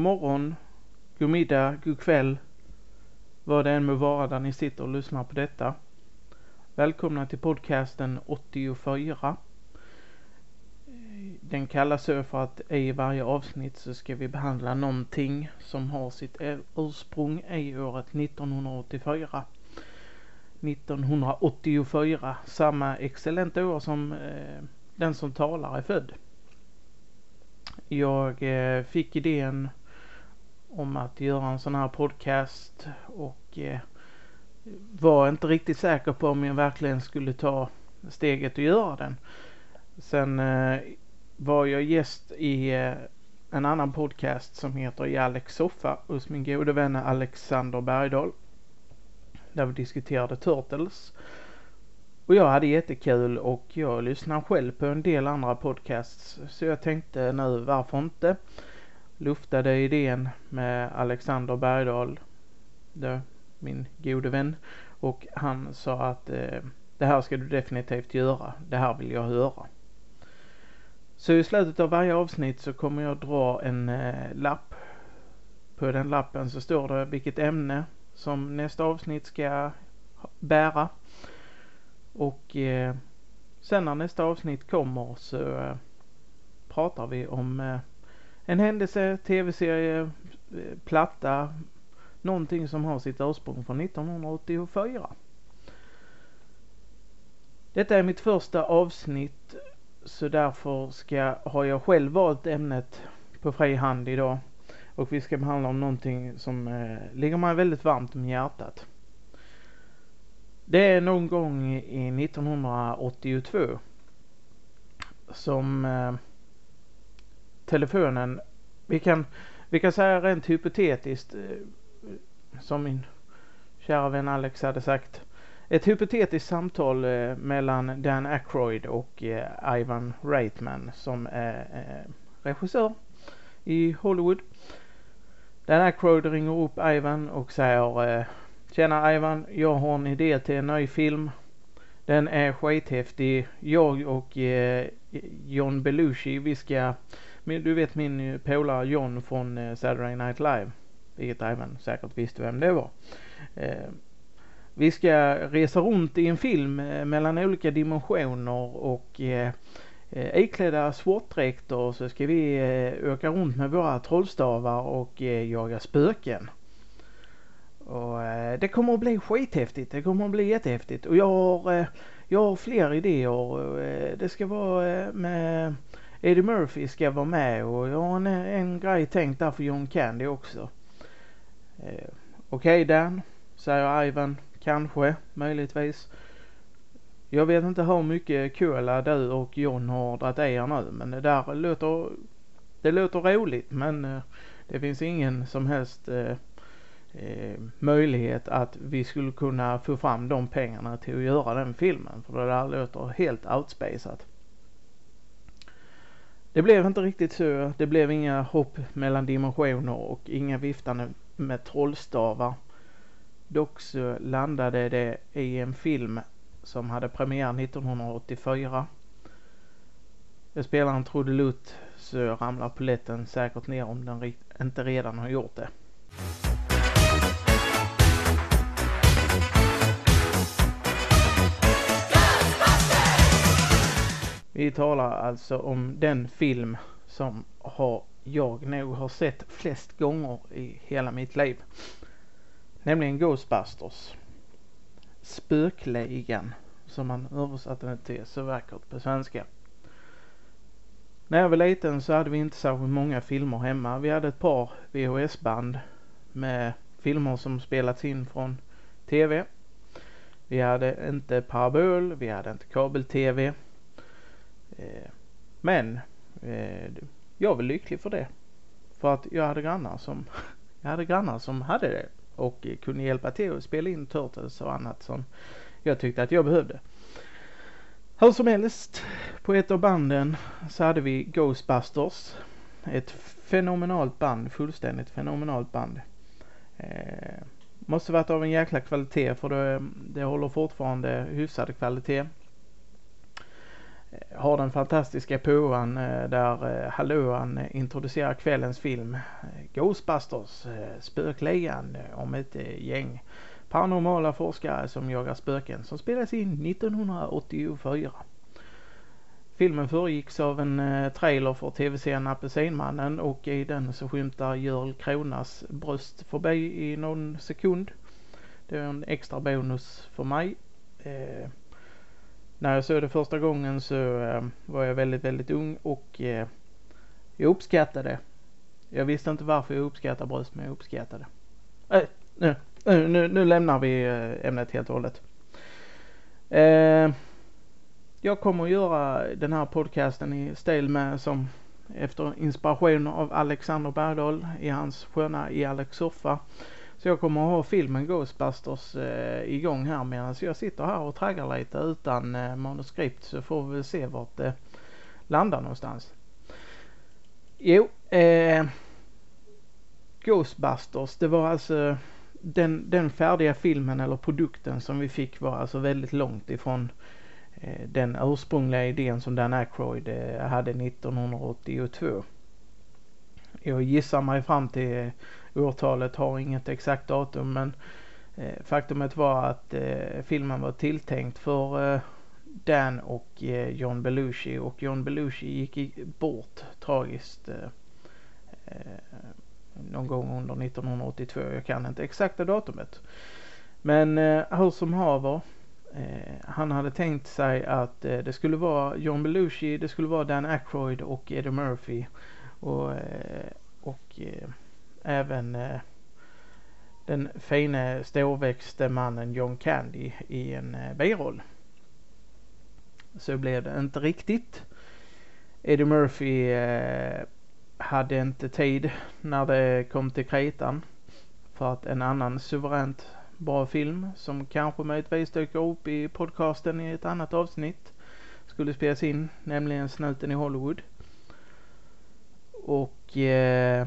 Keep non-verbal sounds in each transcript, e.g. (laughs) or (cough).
god morgon, god middag, god kväll, vad det än må vara där ni sitter och lyssnar på detta. Välkomna till podcasten 84. Den kallas så för att i varje avsnitt så ska vi behandla någonting som har sitt ursprung i året 1984. 1984, samma excellenta år som eh, den som talar är född. Jag eh, fick idén om att göra en sån här podcast och eh, var inte riktigt säker på om jag verkligen skulle ta steget och göra den. Sen eh, var jag gäst i eh, en annan podcast som heter I Alex soffa hos min gode vän Alexander Bergdahl. Där vi diskuterade Turtles. Och jag hade jättekul och jag lyssnar själv på en del andra podcasts. Så jag tänkte nu varför inte luftade idén med Alexander Bergdahl, det, min gode vän. Och han sa att eh, det här ska du definitivt göra. Det här vill jag höra. Så i slutet av varje avsnitt så kommer jag dra en eh, lapp. På den lappen så står det vilket ämne som nästa avsnitt ska bära. Och eh, sen när nästa avsnitt kommer så eh, pratar vi om eh, en händelse, tv-serie, eh, platta, någonting som har sitt ursprung från 1984. Detta är mitt första avsnitt så därför ska, har jag själv valt ämnet på fri hand idag. Och vi ska behandla om någonting som eh, ligger mig väldigt varmt om hjärtat. Det är någon gång i 1982 som eh, telefonen, vi kan, vi kan säga rent hypotetiskt eh, som min kära vän Alex hade sagt. Ett hypotetiskt samtal eh, mellan Dan Aykroyd och eh, Ivan Reitman som är regissör i Hollywood. Dan Aykroyd ringer upp Ivan och säger Tjena Ivan, jag har en idé till en ny film. Den är skithäftig. Jag och John Belushi, vi ska, du vet min eh, polare John från eh, Saturday Night Live, vilket även säkert visste vem det var. Eh, vi ska resa runt i en film mellan olika dimensioner och iklädda sportdräkter så ska vi åka runt med våra trollstavar och jaga spöken. Och det kommer att bli skithäftigt. Det kommer att bli jättehäftigt. Och jag har, jag har fler idéer. Det ska vara med Eddie Murphy ska vara med och jag har en, en grej tänkt där för John Candy också. Eh, okej okay, Dan, säger Ivan. Kanske, möjligtvis. Jag vet inte hur mycket cola du och John har dragit i er nu men det där låter, det låter roligt men eh, det finns ingen som helst eh, eh, möjlighet att vi skulle kunna få fram de pengarna till att göra den filmen. För det där låter helt outspacat. Det blev inte riktigt så. Det blev inga hopp mellan dimensioner och inga viftande med trollstavar. Dock så landade det i en film som hade premiär 1984. Jag spelar en trudelutt så ramlar poletten säkert ner om den inte redan har gjort det. Vi talar alltså om den film som har jag nog har sett flest gånger i hela mitt liv. Nämligen Ghostbusters. Spökligan som man översatte den till så vackert på svenska. När jag var liten så hade vi inte särskilt många filmer hemma. Vi hade ett par VHS-band med filmer som spelats in från TV. Vi hade inte parabol, vi hade inte kabel-TV. Eh, men eh, jag var lycklig för det. För att jag hade grannar som, (laughs) jag hade grannar som hade det och kunde hjälpa till att spela in Turtles och annat som jag tyckte att jag behövde. Hur som helst, på ett av banden så hade vi Ghostbusters. Ett fenomenalt band, fullständigt fenomenalt band. Eh, måste varit av en jäkla kvalitet för det, det håller fortfarande hyfsad kvalitet. Eh, har den fantastiska påan eh, där eh, Hallåan introducerar kvällens film Ghostbusters, Spökligan om ett gäng paranormala forskare som jagar spöken som spelas in 1984. Filmen föregicks av en trailer för tv-serien Apelsinmannen och i den så skymtar Görel Kronas bröst förbi i någon sekund. Det är en extra bonus för mig. När jag såg det första gången så eh, var jag väldigt, väldigt ung och eh, jag uppskattade. Jag visste inte varför jag uppskattar bröst men jag uppskattade. Äh, nu, eh, nu, nu lämnar vi eh, ämnet helt och hållet. Eh, jag kommer att göra den här podcasten i stil med som efter inspiration av Alexander Bergdahl i hans sköna i Alex soffa. Så jag kommer att ha filmen Ghostbusters eh, igång här medan jag sitter här och traggar lite utan eh, manuskript så får vi se vart det landar någonstans. Jo, eh, Ghostbusters det var alltså den, den färdiga filmen eller produkten som vi fick var alltså väldigt långt ifrån Eh, den ursprungliga idén som Dan Aykroyd eh, hade 1982. Jag gissar mig fram till årtalet, har inget exakt datum men eh, faktumet var att eh, filmen var tilltänkt för eh, Dan och eh, John Belushi och John Belushi gick bort tragiskt någon gång under 1982. Jag kan inte exakta datumet. Men hur som haver han hade tänkt sig att det skulle vara John Belushi, det skulle vara Dan Aykroyd och Eddie Murphy och, och även eh, den fine storväxte mannen John Candy i en eh, biroll. Så blev det inte riktigt. Eddie Murphy eh, hade inte tid när det kom till kritan för att en annan suveränt bra film som kanske möjligtvis dyker upp i podcasten i ett annat avsnitt. Skulle spelas in, nämligen Snuten i Hollywood. Och eh,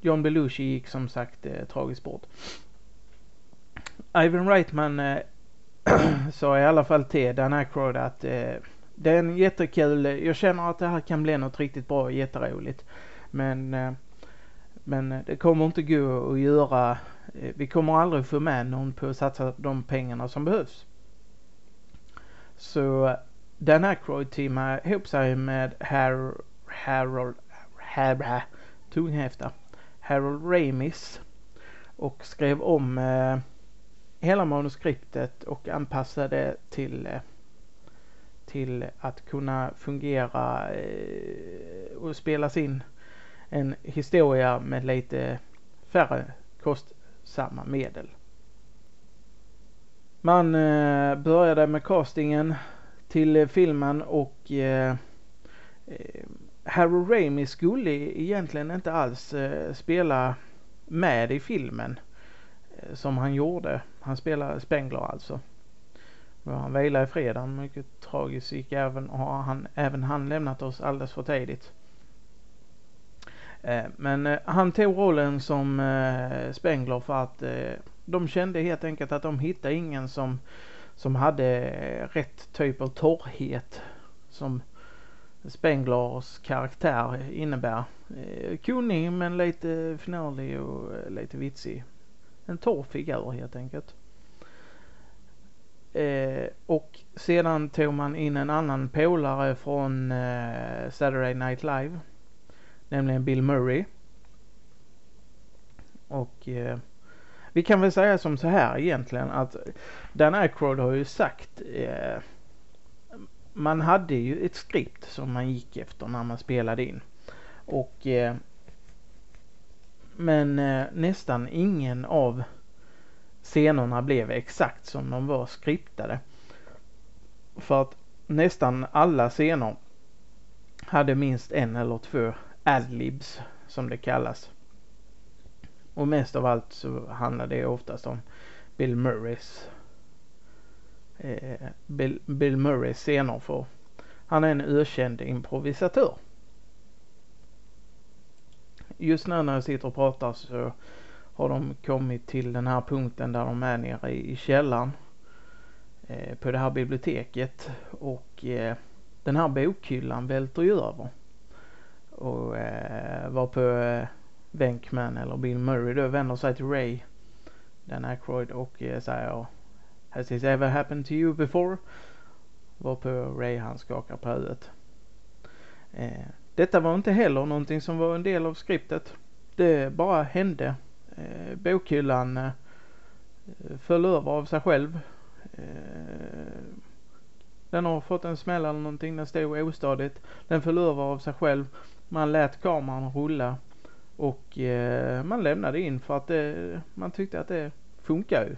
John Belushi gick som sagt eh, tragiskt bort. Ivan Reitman eh, sa i alla fall till Dan Aykroyd att eh, det är en jättekul, jag känner att det här kan bli något riktigt bra och jätteroligt. Men, eh, men det kommer inte gå att göra Eh, vi kommer aldrig få med någon på att satsa de pengarna som behövs. Så Dan Aykroyd teamade ihop sig med Har Harold, Har tunghäfta, Harold Ramis och skrev om eh, hela manuskriptet och anpassade till eh, till att kunna fungera eh, och spelas in en historia med lite färre kostsamma medel. Man eh, började med castingen till eh, filmen och eh, eh, Harry Raimi skulle egentligen inte alls eh, spela med i filmen eh, som han gjorde. Han spelar Spengler alltså. Han vilar i fredag, mycket tragiskt gick även, har han, även han lämnat oss alldeles för tidigt. Eh, men han tog rollen som Spengler för att de kände helt enkelt att de hittade ingen som, som hade rätt typ av torrhet som Spenglers karaktär innebär. Eh, kunnig men lite finurlig och eh, lite vitsig. En torr figur helt enkelt. Eh, och sedan tog man in en annan polare från eh, Saturday Night Live nämligen Bill Murray. Och eh, vi kan väl säga som så här egentligen att Dan Aykroyd har ju sagt eh, man hade ju ett skript som man gick efter när man spelade in. Och eh, men eh, nästan ingen av scenerna blev exakt som de var skriptade. För att nästan alla scener hade minst en eller två adlibs som det kallas. Och mest av allt så handlar det oftast om Bill Murrays Eh, Bill, Bill Murrays scener för han är en ökänd improvisatör. Just nu när jag sitter och pratar så har de kommit till den här punkten där de är nere i källaren eh, på det här biblioteket och eh, den här bokhyllan välter ju över. Och eh, var på eh, Venkman eller Bill Murray då vänder sig till Ray, Dan Aykroyd och eh, säger Has this ever happened to you before? Varpå Ray han skakar på huvudet. Eh, detta var inte heller någonting som var en del av skriptet. Det bara hände. Eh, bokhyllan eh, föll över av sig själv. Eh, den har fått en smäll eller någonting. Den stod ostadigt. Den föll över av sig själv. Man lät kameran rulla och eh, man lämnade in för att det, man tyckte att det funkar ju.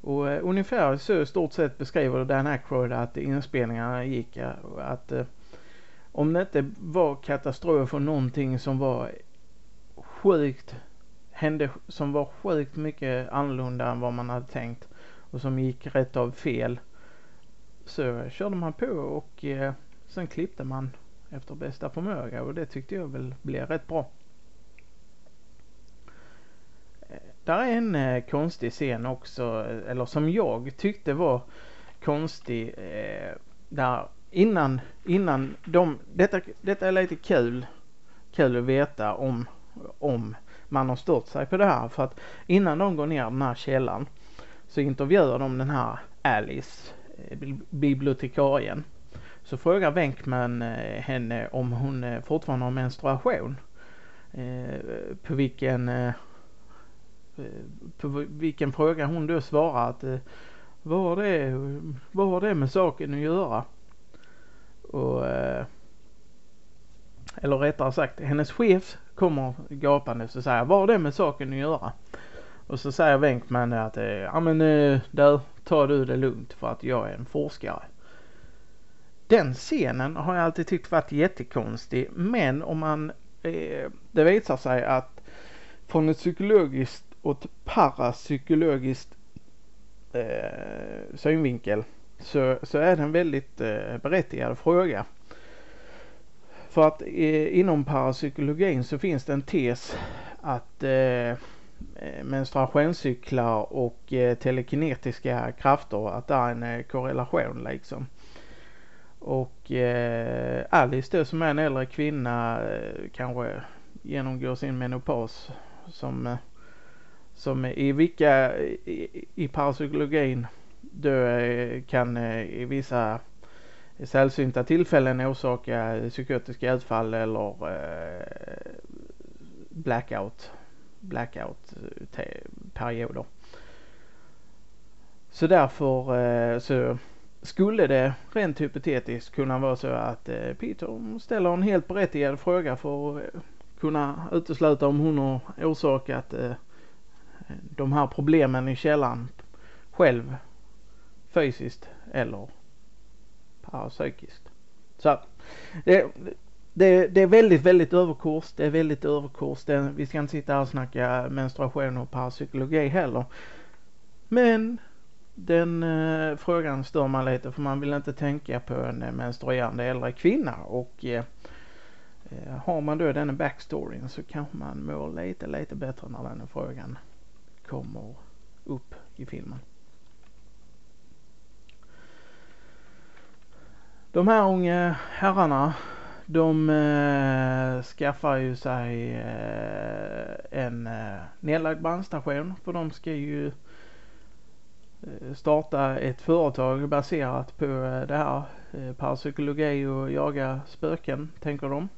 Och eh, ungefär så stort sett beskriver Dan Aykroyd att inspelningarna gick. Eh, att eh, om det inte var katastrof och någonting som var sjukt hände som var sjukt mycket annorlunda än vad man hade tänkt och som gick rätt av fel så körde man på och eh, sen klippte man efter bästa förmåga och det tyckte jag väl blev rätt bra. Där är en eh, konstig scen också, eh, eller som jag tyckte var konstig. Eh, där innan, innan de, detta, detta är lite kul, kul att veta om, om man har stört sig på det här. För att innan de går ner den här källan så intervjuar de den här Alice, eh, bibliotekarien. Så frågar Wenkman eh, henne om hon eh, fortfarande har menstruation. Eh, på vilken eh, Eh, på vilken fråga hon då svarar att eh, vad har det, vad har det med saken att göra? Och eh, eller rättare sagt hennes chef kommer gapande och säger vad har det med saken att göra? Och så säger Wenkman att ja men där tar du det lugnt för att jag är en forskare. Den scenen har jag alltid tyckt varit jättekonstig men om man det visar sig att från ett psykologiskt åt parapsykologiskt eh, synvinkel så, så är det en väldigt eh, berättigad fråga. För att eh, inom parapsykologin så finns det en tes att eh, eh menstruationscyklar och eh, telekinetiska krafter att det är en eh, korrelation liksom. Och eh, Alice då som är en äldre kvinna eh, kanske genomgår sin menopaus som, eh, som i vilka i, i parapsykologin du eh, kan eh, i vissa sällsynta tillfällen orsaka psykotiska utfall eller eh, blackout, blackout perioder. Så därför så skulle det rent hypotetiskt kunna vara så att Peter ställer en helt berättigad fråga för att kunna utesluta om hon har orsakat eh, de här problemen i källan själv fysiskt eller parapsykiskt. Så det, det, det, är väldigt, väldigt överkurs. Det är väldigt överkurs. Det, vi ska inte sitta här och snacka menstruation och parapsykologi heller. Men den eh, frågan stör man lite för man vill inte tänka på en menstruerande äldre kvinna och eh, eh, har man då den backstoryn så kanske man mår lite, lite bättre när den frågan kommer upp i filmen. De här unga herrarna de eh, skaffar ju sig eh, en eh, nedlagd brandstation för de ska ju Eh, starta ett företag baserat på eh, det här. Eh, parapsykologi och jaga spöken tänker de.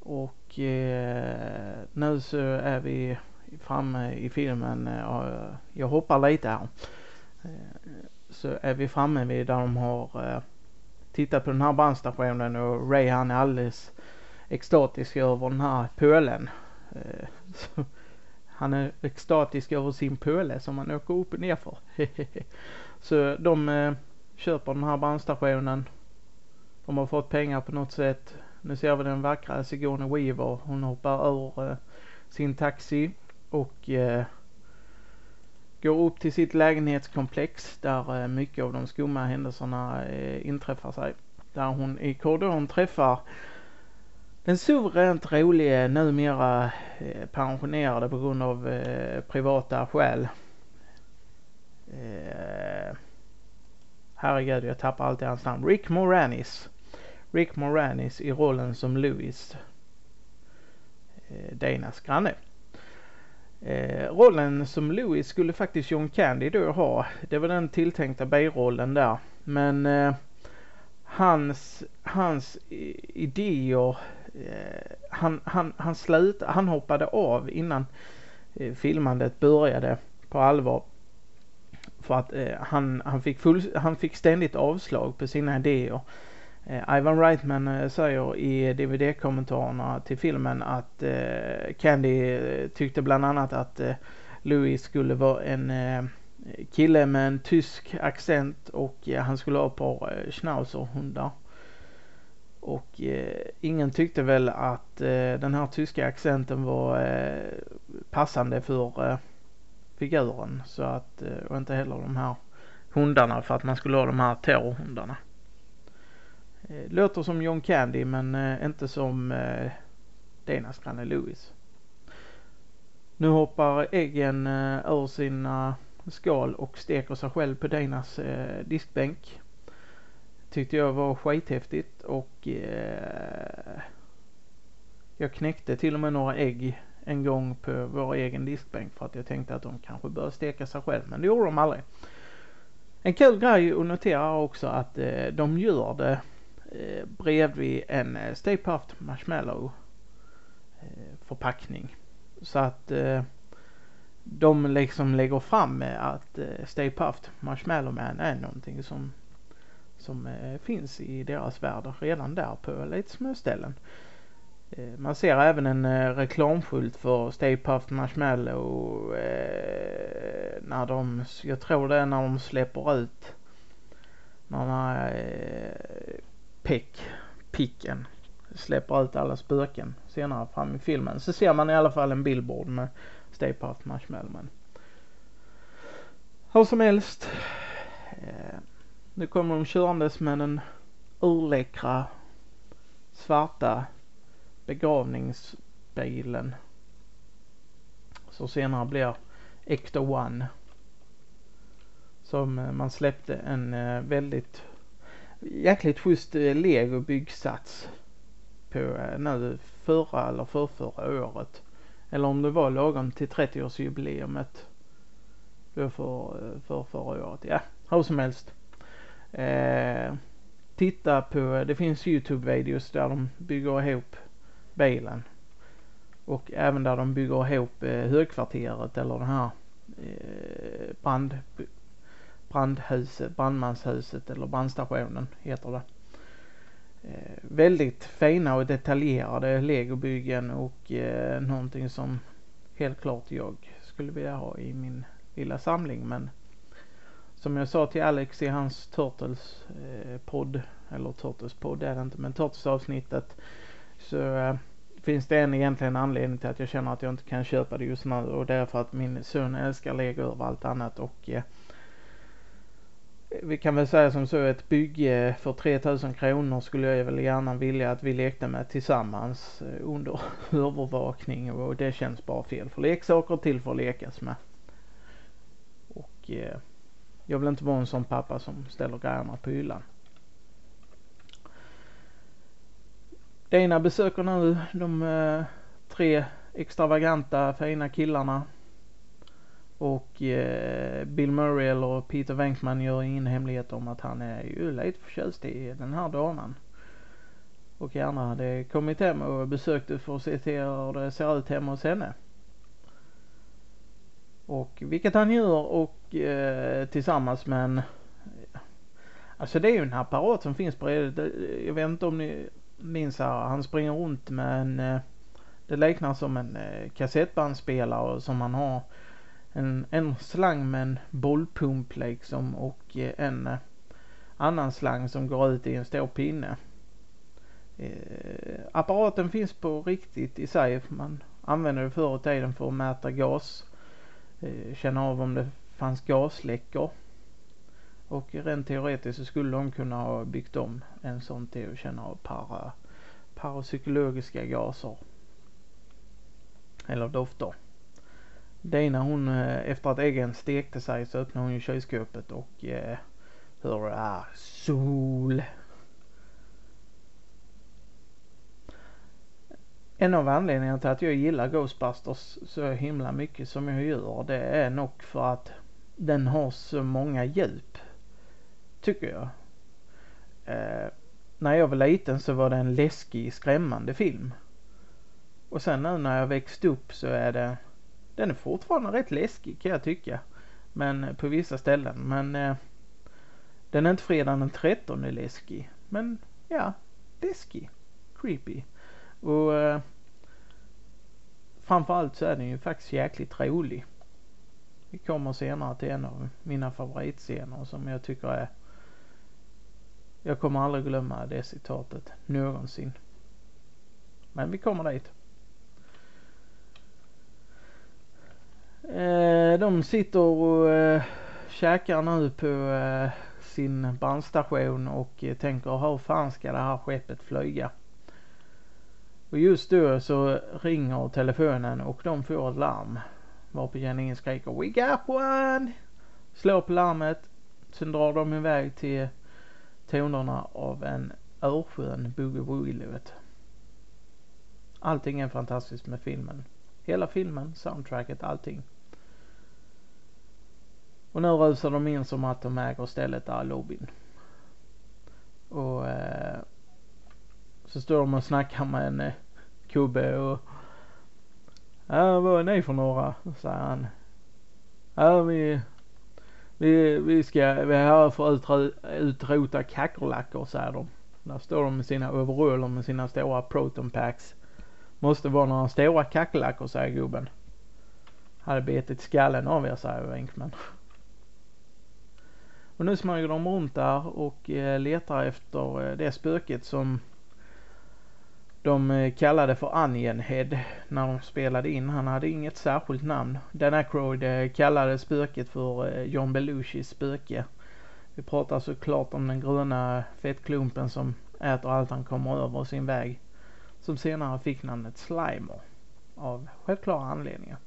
Och eh, nu så är vi framme øh, i filmen, jag hoppar lite här. Så är vi framme vid där de har tittat på den här brandstationen och Ray han är alldeles extatisk över den här pölen. Han är extatisk över sin pöle som han åker upp och ner för. så de köper den här brandstationen. De har fått pengar på något sätt. Nu ser vi den vackra Sigourney Weaver. Hon hoppar ur øh, sin taxi och eh, går upp till sitt lägenhetskomplex där eh, mycket av de skumma händelserna eh, inträffar sig. Där hon i korridoren träffar den suveränt rolige numera eh, pensionerade på grund av eh, privata skäl. Eh, herregud jag tappar alltid hans namn. Rick Moranis. Rick Moranis i rollen som Louis. Eh, Danas granne. Eh, rollen som Louis skulle faktiskt John Candy då ha. Det var den tilltänkta birollen där. Men eh, hans, hans idéer, eh, han, han, han slut, han hoppade av innan eh, filmandet började på allvar. För att eh, han, han, fick full, han fick ständigt avslag på sina idéer. Eh, Ivan Reitman eh, säger i DVD-kommentarerna till filmen att eh, Candy tyckte bland annat att Louis skulle vara en kille med en tysk accent och han skulle ha ett par schnauzerhundar. Och eh, ingen tyckte väl att eh, den här tyska accenten var eh, passande för figuren. Så att, och inte heller de här hundarna för att man skulle ha de här terrorhundarna. Eh, låter som John Candy men eh, inte som eh, Danas granne Louis. Nu hoppar äggen ur sina skal och steker sig själv på Danas diskbänk. Tyckte jag var skithäftigt och jag knäckte till och med några ägg en gång på vår egen diskbänk för att jag tänkte att de kanske bör steka sig själv men det gjorde de aldrig. En kul grej att notera också att de gör det eh, bredvid en eh, Stay Puft Marshmallow eh, förpackning. Så att eh, de liksom lägger fram att eh, Stay Puft Marshmallow Man är någonting som som finns i deras värld redan där på lite små ställen. Man ser även en reklamskylt för Stay Puft Marshmallow eh, när de, jag tror det är när de släpper ut när Peck, Picken släpper ut alla spöken senare fram i filmen. Så ser man i alla fall en billboard med Stay Puft Marshmallowman. Hur som helst. Eh, nu kommer de körandes med den urläckra svarta begravningsbilen. Så senare blir Ecto One. Som eh, man släppte en eh, väldigt jäkligt schysst eh, lego byggsats på eh, nu förra eller förrförra året. Eller om det var lagom till 30-årsjubileumet. Då för, eh, för förra året. Ja, hur som helst. Eh, titta på, det finns Youtube-videos där de bygger ihop bilen. Och även där de bygger ihop eh, högkvarteret eller den här eh, brand, brandhuset, brandmanshuset eller brandstationen heter det. Eh, väldigt fina och detaljerade legobyggen och eh, någonting som helt klart jag skulle vilja ha i min lilla samling men som jag sa till Alex i hans Turtles eh, podd eller Turtles podd är det inte men Turtles avsnittet så eh, finns det en egentligen anledning till att jag känner att jag inte kan köpa det just nu och det är för att min son älskar lego över allt annat och eh, vi kan väl säga som så ett bygge för 3000 kronor skulle jag väl gärna vilja att vi lekte med tillsammans eh, under (laughs) övervakning och det känns bara fel för leksaker till för att lekas med. Och eh, jag vill inte vara en sån pappa som ställer grejerna på hyllan. Dina besöker nu de eh, tre extravaganta fina killarna och eh, Bill Murray eller Peter Venkman gör ingen hemlighet om att han är ju lite förtjust i den här damen. Och gärna hade kommit hem och besökt det för att se till hur det ser ut hemma hos henne. Och vilket han gör och eh, tillsammans med en Alltså det är ju en apparat som finns bredvid. Jag vet inte om ni minns här. Han springer runt med en eh, Det liknar som en eh, kassettbandspelare som han har en, en slang med en bollpump liksom och eh, en eh, annan slang som går ut i en stor pinne. Eh, apparaten finns på riktigt i sig. Man använde det förr i tiden för att mäta gas. Eh, känna av om det fanns gasläckor. Och rent teoretiskt så skulle de kunna ha byggt om en sån till att känna av para, parapsykologiska gaser. Eller dofter. Dina hon, eh, efter att äggen stekte sig så öppnade hon ju kylskåpet och eh, hur ah, är sol. En av anledningarna till att jag gillar Ghostbusters så himla mycket som jag gör det är nog för att den har så många djup. Tycker jag. Eh, när jag var liten så var det en läskig, skrämmande film. Och sen nu när jag växt upp så är det, den är fortfarande rätt läskig kan jag tycka. Men eh, på vissa ställen. Men eh, den är inte fredagen den 13 läskig. Men ja, läskig. Creepy. Och eh, framförallt så är den ju faktiskt jäkligt rolig. Vi kommer senare till en av mina favoritscener som jag tycker är jag kommer aldrig glömma det citatet någonsin. Men vi kommer dit. Eh, de sitter och eh, käkar nu på eh, sin brandstation och eh, tänker hur fan ska det här skeppet flyga? Och just då så ringer telefonen och de får ett larm. Varpå Janine skriker We got one! Slår på larmet. Sen drar de iväg till tonerna av en örskön boogie-woogie-låt. Allting är fantastiskt med filmen. Hela filmen, soundtracket, allting. Och nu rusar de in som att de äger stället där i lobbyn. Och eh, så står de och snackar med en eh, kubbe och Ja, vad är ni för några? säger han. Ja, vi, vi, vi ska, vi är här för att utrota kackerlackor säger de. Där står de med sina overaller med sina stora proton packs. Måste vara några stora kackerlackor säger gubben. Hade betit skallen av er säger Winkman. Och nu smyger de runt där och eh, letar efter eh, det spöket som de eh, kallade för Angenhead när de spelade in. Han hade inget särskilt namn. Dan Aykroyd kallade spöket för John Belushis spöke. Vi pratar såklart om den gröna fettklumpen som äter allt han kommer över sin väg. Som senare fick namnet Slimer. Av självklara anledningar.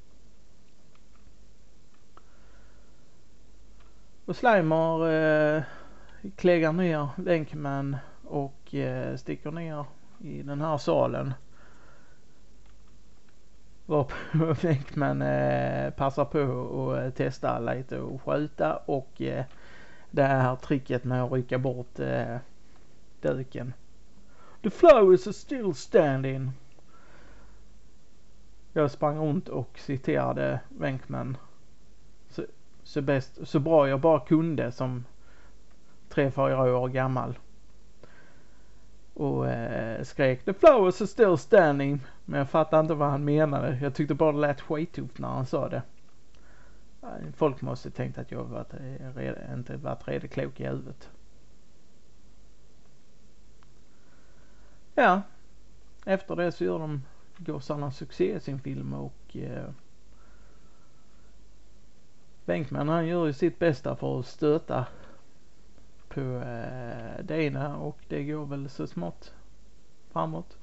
Och Slimer eh, kläggar ner Venkman och eh, sticker ner i den här salen. Varpå (laughs) Venkman eh, passar på eh, att testa lite och skjuta och eh, det här tricket med att rycka bort eh, duken. The flowers are still standing. Jag sprang runt och citerade Venkman så, bäst, så bra jag bara kunde som tre, fyra år gammal. Och eh, skrek the flowers are still standing. Men jag fattade inte vad han menade. Jag tyckte bara det lät skittufft när han sa det. Folk måste tänkt att jag varit, eh, inte varit redigt klok i huvudet. Ja. Efter det så gör de gossarna succé i sin film och eh, Bänkman han gör ju sitt bästa för att stöta på eh, det ena och det går väl så smått framåt.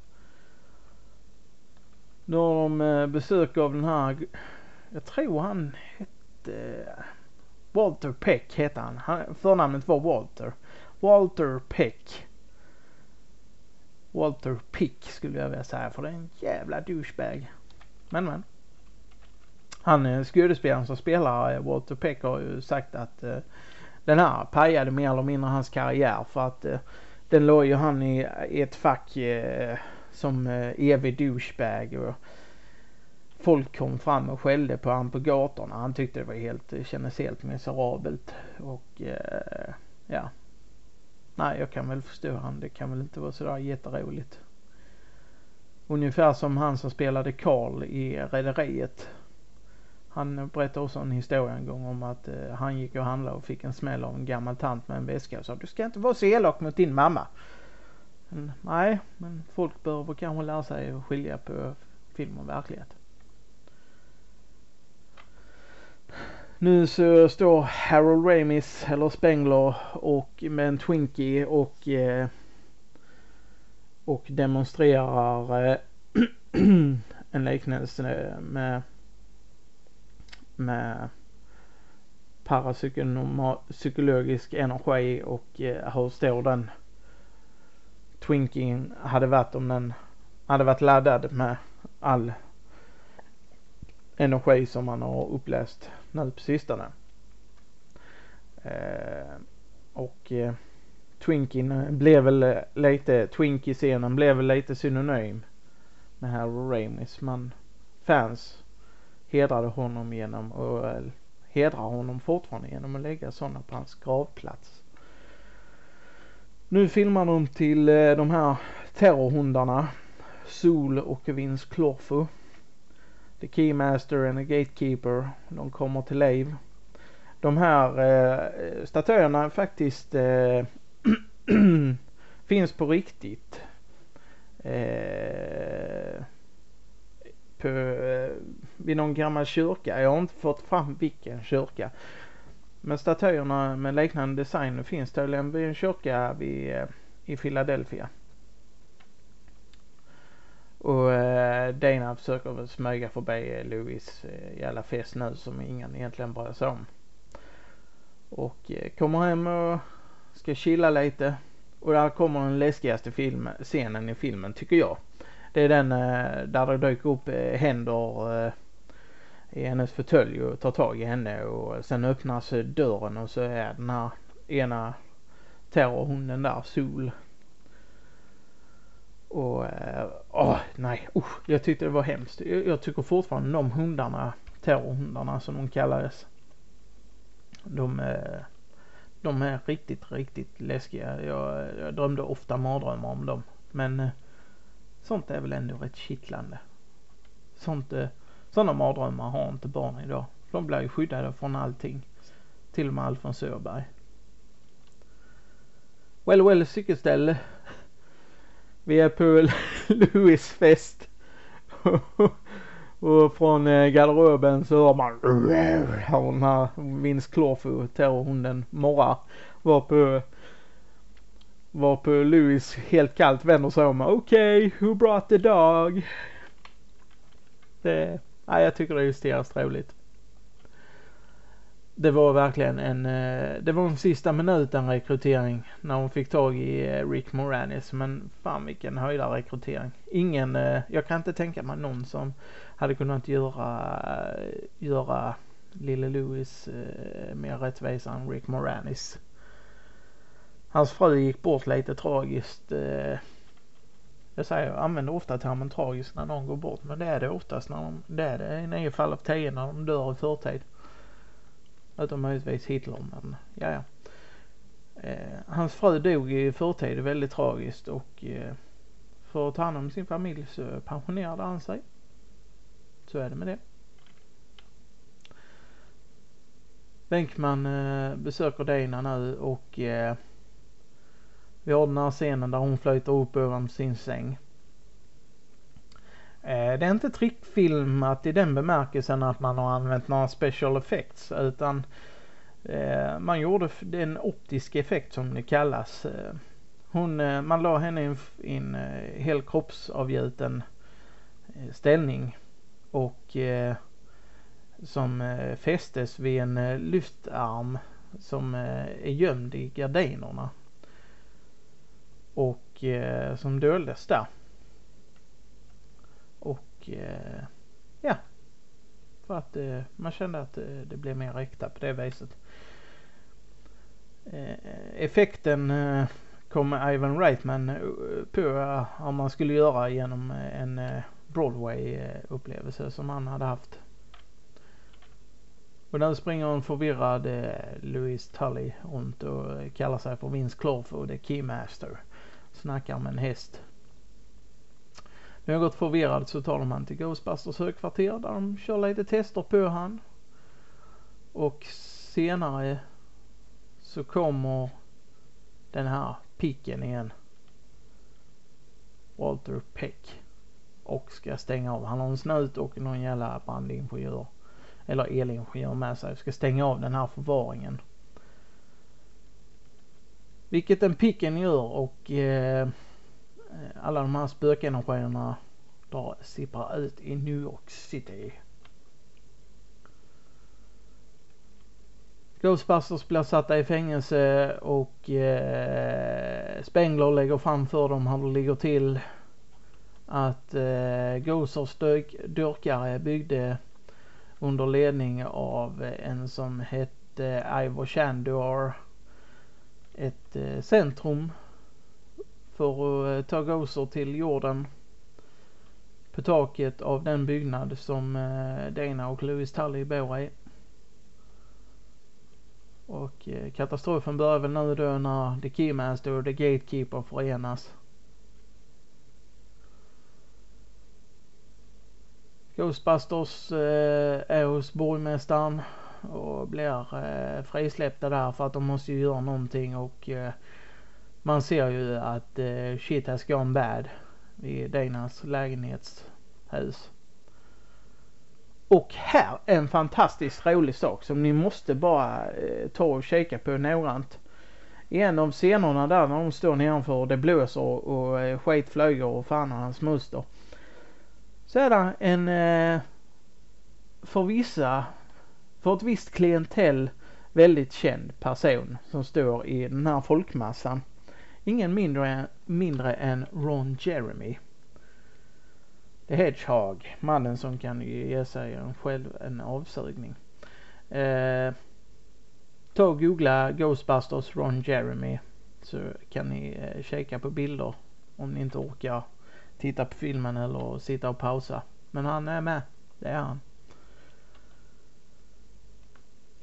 Nu har de eh, besök av den här, jag tror han hette Walter Peck hette han. han förnamnet var Walter. Walter Peck. Walter Pick skulle jag vilja säga för det är en jävla douchebag. Men men. Han eh, skådespelaren som spelar eh, Walter Peck har ju sagt att eh, den här pajade mer eller mindre hans karriär för att eh, den låg ju han i, i ett fack som evig douchebag och folk kom fram och skällde på honom på gatorna. Han tyckte det var helt, det kändes helt miserabelt och ja. Nej, jag kan väl förstå han. Det kan väl inte vara sådär jätteroligt. Ungefär som han som spelade Karl i Rederiet han berättade också en historia en gång om att eh, han gick och handlade och fick en smäll av en gammal tant med en väska och sa du ska inte vara så elak mot din mamma. Men, nej, men folk behöver kanske lära sig att skilja på film och verklighet. Nu så står Harold Ramis eller Spengler och med en Twinkie och eh, och demonstrerar eh, (clears throat) en liknelse med med parapsykologisk energi och eh, hur stor den Twinkien hade varit om den hade varit laddad med all energi som man har uppläst nu på sistone. Eh, och eh, Twinkin blev väl lite, Twinkie-scenen blev väl lite synonym med Harold Ramis. Man, fans hedrade honom genom och hedrar honom fortfarande genom att lägga sådana på hans gravplats. Nu filmar de till eh, de här terrorhundarna Sol och Vince Clorfu. The Keymaster and the Gatekeeper. De kommer till liv. De här eh, statyerna faktiskt eh, (clears throat) finns på riktigt. Eh, på, eh, vid någon gammal kyrka. Jag har inte fått fram vilken kyrka. Men statyerna med liknande design finns tydligen vid en kyrka vid, eh, i Philadelphia. Och eh, Dana försöker väl smyga förbi Louis eh, jävla fest nu som ingen egentligen bryr sig om. Och eh, kommer hem och ska chilla lite. Och där kommer den läskigaste film, scenen i filmen tycker jag. Det är den eh, där det dyker upp eh, händer eh, i hennes fåtölj och tar tag i henne och sen öppnas eh, dörren och så är den här ena terrorhunden där, Sol. Och eh, åh nej, usch, jag tyckte det var hemskt. Jag, jag tycker fortfarande de hundarna, terrorhundarna som de kallades. De, eh, de är riktigt, riktigt läskiga. Jag, jag drömde ofta mardrömmar om dem. Men sånt är väl ändå rätt kittlande. Sånt, eh, sådana mardrömmar har inte barn idag. De blir ju skyddade från allting. Till och med Alfons Öberg. Well, well, cykelställ. Vi är på (laughs) Louis fest. (laughs) och från eh, garderoben så hör man (laughs) hör den här Vince Clawfoo, terrorhunden morra. Var på var på Louis helt kallt vänder sig om. Okej, okay, who brought the dog? Det, ja, jag tycker det är hysteriskt roligt det var verkligen en, eh, det var en sista minuten rekrytering när hon fick tag i eh, Rick Moranis. Men fan vilken höjda rekrytering. Ingen, eh, jag kan inte tänka mig någon som hade kunnat göra, göra lille Louis mer rättvisa än Rick Moranis. Hans fru gick bort lite tragiskt. Eh, jag säger, jag använder ofta termen tragiskt när någon går bort. Men det är det oftast när de, det är det i nio fall av tio när de dör i förtid. Utom möjligtvis Hitler men ja ja. Eh, hans fru dog i förtid väldigt tragiskt och eh, för att ta hand om sin familj så pensionerade han sig. Så är det med det. Bänkman besöker Dina nu och vi har den här scenen där hon flyter upp över sin säng. Eh, det är inte trickfilmat i den bemärkelsen att man har använt några special effects utan eh, man gjorde en optisk effekt som det kallas. Eh, hon, man la henne i en hel kroppsavgjuten ställning och som fästes vid en lyftarm som är gömd i gardinerna och eh, som doldes där. Och eh, ja. För att eh, man kände att eh, det blev mer äkta på det viset. Eh, effekten eh, kom Ivan Reitman på om man skulle göra genom en Broadway-upplevelse som han hade haft. Och nu springer en förvirrad Louise Tully runt och kallar sig för Vince Clorf och The Keymaster. Snackar med en häst. Något förvirrad så tar de han till Ghostbusters högkvarter där de kör lite tester på han. Och senare så kommer den här picken igen. Walter Peck. Och ska stänga av. Han har en snut och någon jävla brandingenjör. Eller elingenjör med sig. Ska stänga av den här förvaringen. Vilket den picken gör och eh, eh, alla de här spökenergierna bara sipprar ut i New York City. Ghostbusters blir satta i fängelse och eh, Spengler lägger fram för dem hur det ligger till. Att eh, Ghosters dyrkare byggde under ledning av en som hette Ivor Shandor ett eh, centrum för att eh, ta Gozer till jorden på taket av den byggnad som eh, Dana och Louis Tully bor i. Och katastrofen börjar väl nu då när The Keymaster och The Gatekeeper förenas. Ghostbusters är hos borgmästaren och blir eh, frisläppta där för att de måste ju göra någonting och eh, man ser ju att eh, shit has gone bad i Danas lägenhetshus. Och här en fantastiskt rolig sak som ni måste bara eh, ta och kika på noggrant. I en av scenerna där när de står nedanför och det blåser och, och eh, skit flyger och fan och hans moster. Så är det en eh, för vissa, för ett visst klientell väldigt känd person som står i den här folkmassan. Ingen mindre, mindre än Ron Jeremy. The Hedgehog, mannen som kan ge sig en själv en avsugning. Eh, ta och googla Ghostbusters Ron Jeremy så kan ni eh, kika på bilder om ni inte orkar titta på filmen eller sitta och pausa. Men han är med, det är han.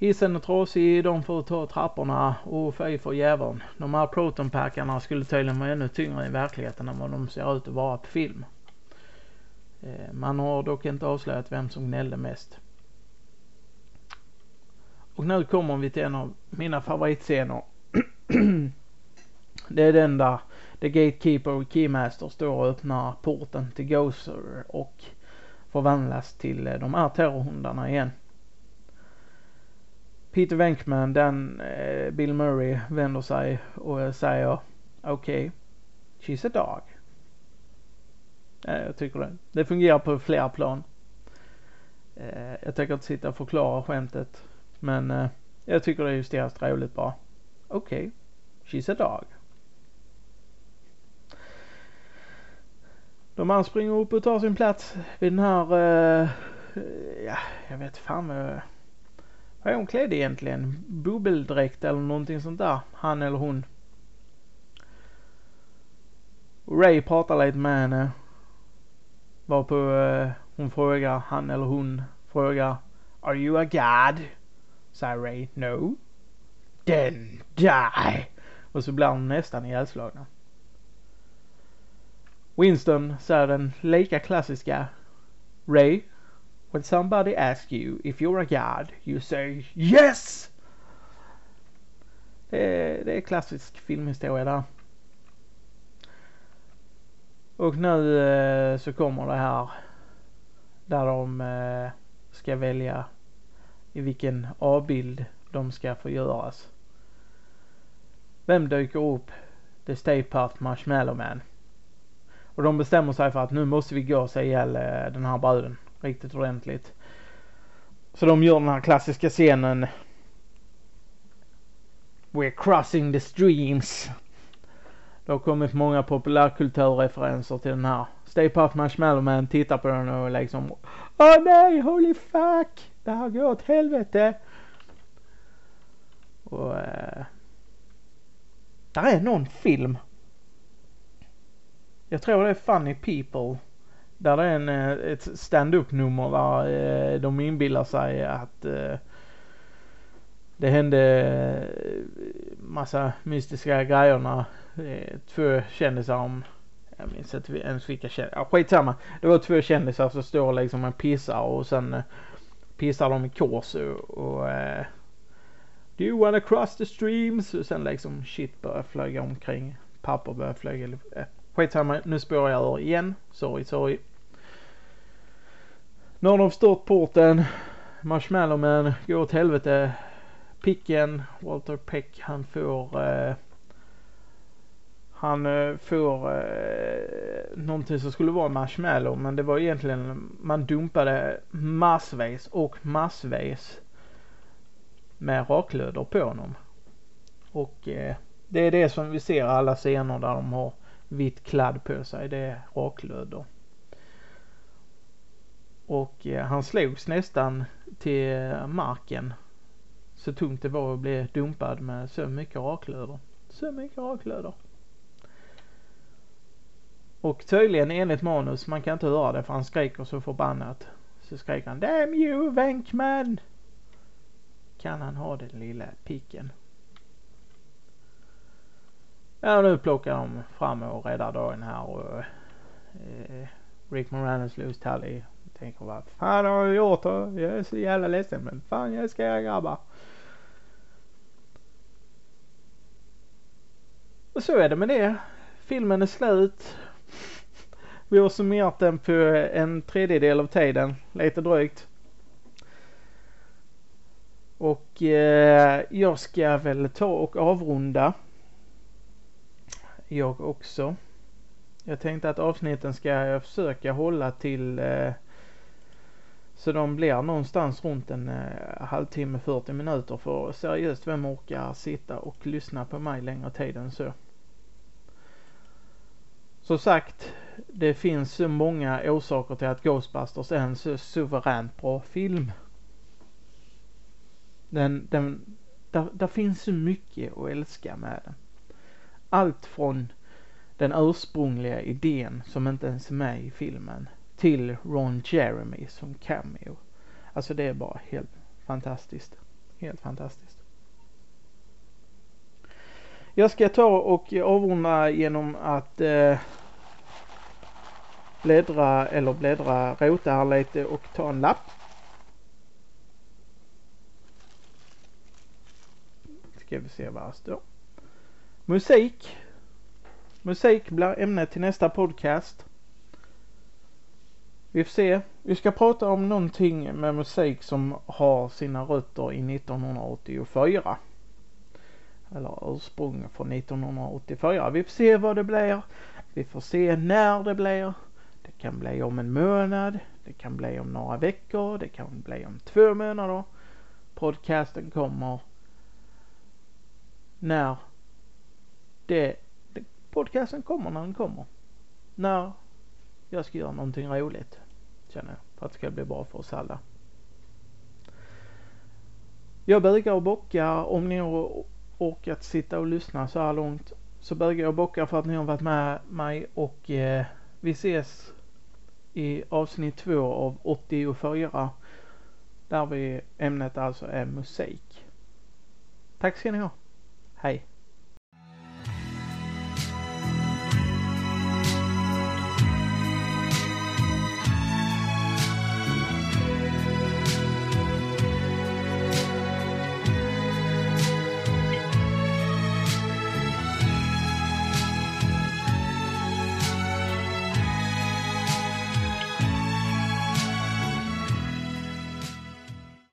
Hissen är trasig, de får ta trapporna och fy för djävulen. De här protonpackarna skulle tydligen vara ännu tyngre i verkligheten än vad de ser ut att vara på film. Eh, man har dock inte avslöjat vem som gnällde mest. Och nu kommer vi till en av mina favoritscener. (clears throat) det är den där The Gatekeeper och Keymaster står och öppnar porten till Gozer och förvandlas till eh, de här terrorhundarna igen. Peter Venkman, den eh, Bill Murray vänder sig och säger okej, okay, she's a dog. Jag tycker det. Det fungerar på flera plan. Eh, jag tänker inte sitta och förklara skämtet. Men eh, jag tycker det är justeras roligt bara. Okej, okay. she's a dog. De andra springer upp och tar sin plats vid den här, eh, ja, jag vet fan vad, vad är hon klädd egentligen? Bubbeldräkt eller någonting sånt där, han eller hon. Ray pratar lite med henne Varpå eh, hon frågar, han eller hon frågar Are you a god? Säger Ray No. Then die. Och så blir de nästan ihjälslagna. Winston säger den lika klassiska Ray When somebody asks you if you're a god you say yes! Det är, det är klassisk filmhistoria där. Och nu eh, så kommer det här där de eh, ska välja i vilken avbild de ska få göras. Vem dyker upp? The Stay Puft Marshmallow Man. Och de bestämmer sig för att nu måste vi gå och säga ihjäl eh, den här bruden riktigt ordentligt. Så de gör den här klassiska scenen We're crossing the streams. Det har kommit många populärkulturreferenser till den här. Stay Puft Marshmallow Man tittar på den och liksom Åh nej, holy fuck! Det här går åt helvete. Och eh, där är någon film. Jag tror det är Funny People. Där det är en, eh, ett stand-up nummer där eh, de inbillar sig att eh, det hände eh, massa mystiska grejer när eh, två kändisar om jag minns inte ens vilka kändisar. Ja, skitsamma. Det var två kändisar som står liksom och pissar och sen pissar de i kors och, och Do you wanna cross the streams? Och sen liksom shit börjar flyga omkring. Papper börjar flyga. Skitsamma. Nu spårar jag ur igen. Sorry, sorry. Nu har de stört porten. Marshmallowman går åt helvete. Picken, Walter Peck, han får Eh, han eh, får eh, någonting som skulle vara marshmallow men det var egentligen man dumpade massvis och massvis med raklödder på honom. Och eh, det är det som vi ser alla scener där de har vitt kladd på sig. Det är raklödder. Och eh, han slogs nästan till marken. Så tungt det var att bli dumpad med så mycket raklöver. Så mycket raklöver. Och tydligen enligt manus, man kan inte höra det för han skriker så förbannat. Så skriker han Damn you Venkman! Kan han ha den lilla picken. Ja nu plockar de fram och räddar dagen här och eh, Rick Moranis Loose Tully tänker vad fan har jag gjort? Jag är så jävla ledsen men fan jag ska er grabbar. Och så är det med det. Filmen är slut. Vi har summerat den på en tredjedel av tiden, lite drygt. Och eh, jag ska väl ta och avrunda. Jag också. Jag tänkte att avsnitten ska jag försöka hålla till eh, så de blir någonstans runt en eh, halvtimme, 40 minuter för seriöst vem orkar sitta och lyssna på mig längre tid än så. Som sagt, det finns så många orsaker till att Ghostbusters är en så suveränt bra film. Den, den, där, där finns så mycket att älska med den. Allt från den ursprungliga idén som inte ens är med i filmen till Ron Jeremy som cameo. Alltså det är bara helt fantastiskt. Helt fantastiskt. Jag ska ta och avrunda genom att eh, bläddra eller bläddra, rota här lite och ta en lapp. Ska vi se vad det står. Musik. Musik blir ämnet till nästa podcast. Vi får se. Vi ska prata om någonting med musik som har sina rötter i 1984. Eller ursprung från 1984. Vi får se vad det blir. Vi får se när det blir. Det kan bli om en månad. Det kan bli om några veckor. Det kan bli om två månader. Podcasten kommer när det, det podcasten kommer när den kommer. När jag ska göra någonting roligt. Känner jag. För att det ska bli bra för oss alla. Jag bögar och bockar om ni har orkat sitta och lyssna så här långt. Så bögar jag och bockar för att ni har varit med mig och eh, vi ses i avsnitt 2 av 84. Där vi ämnet alltså är musik. Tack ska ni ha. Hej.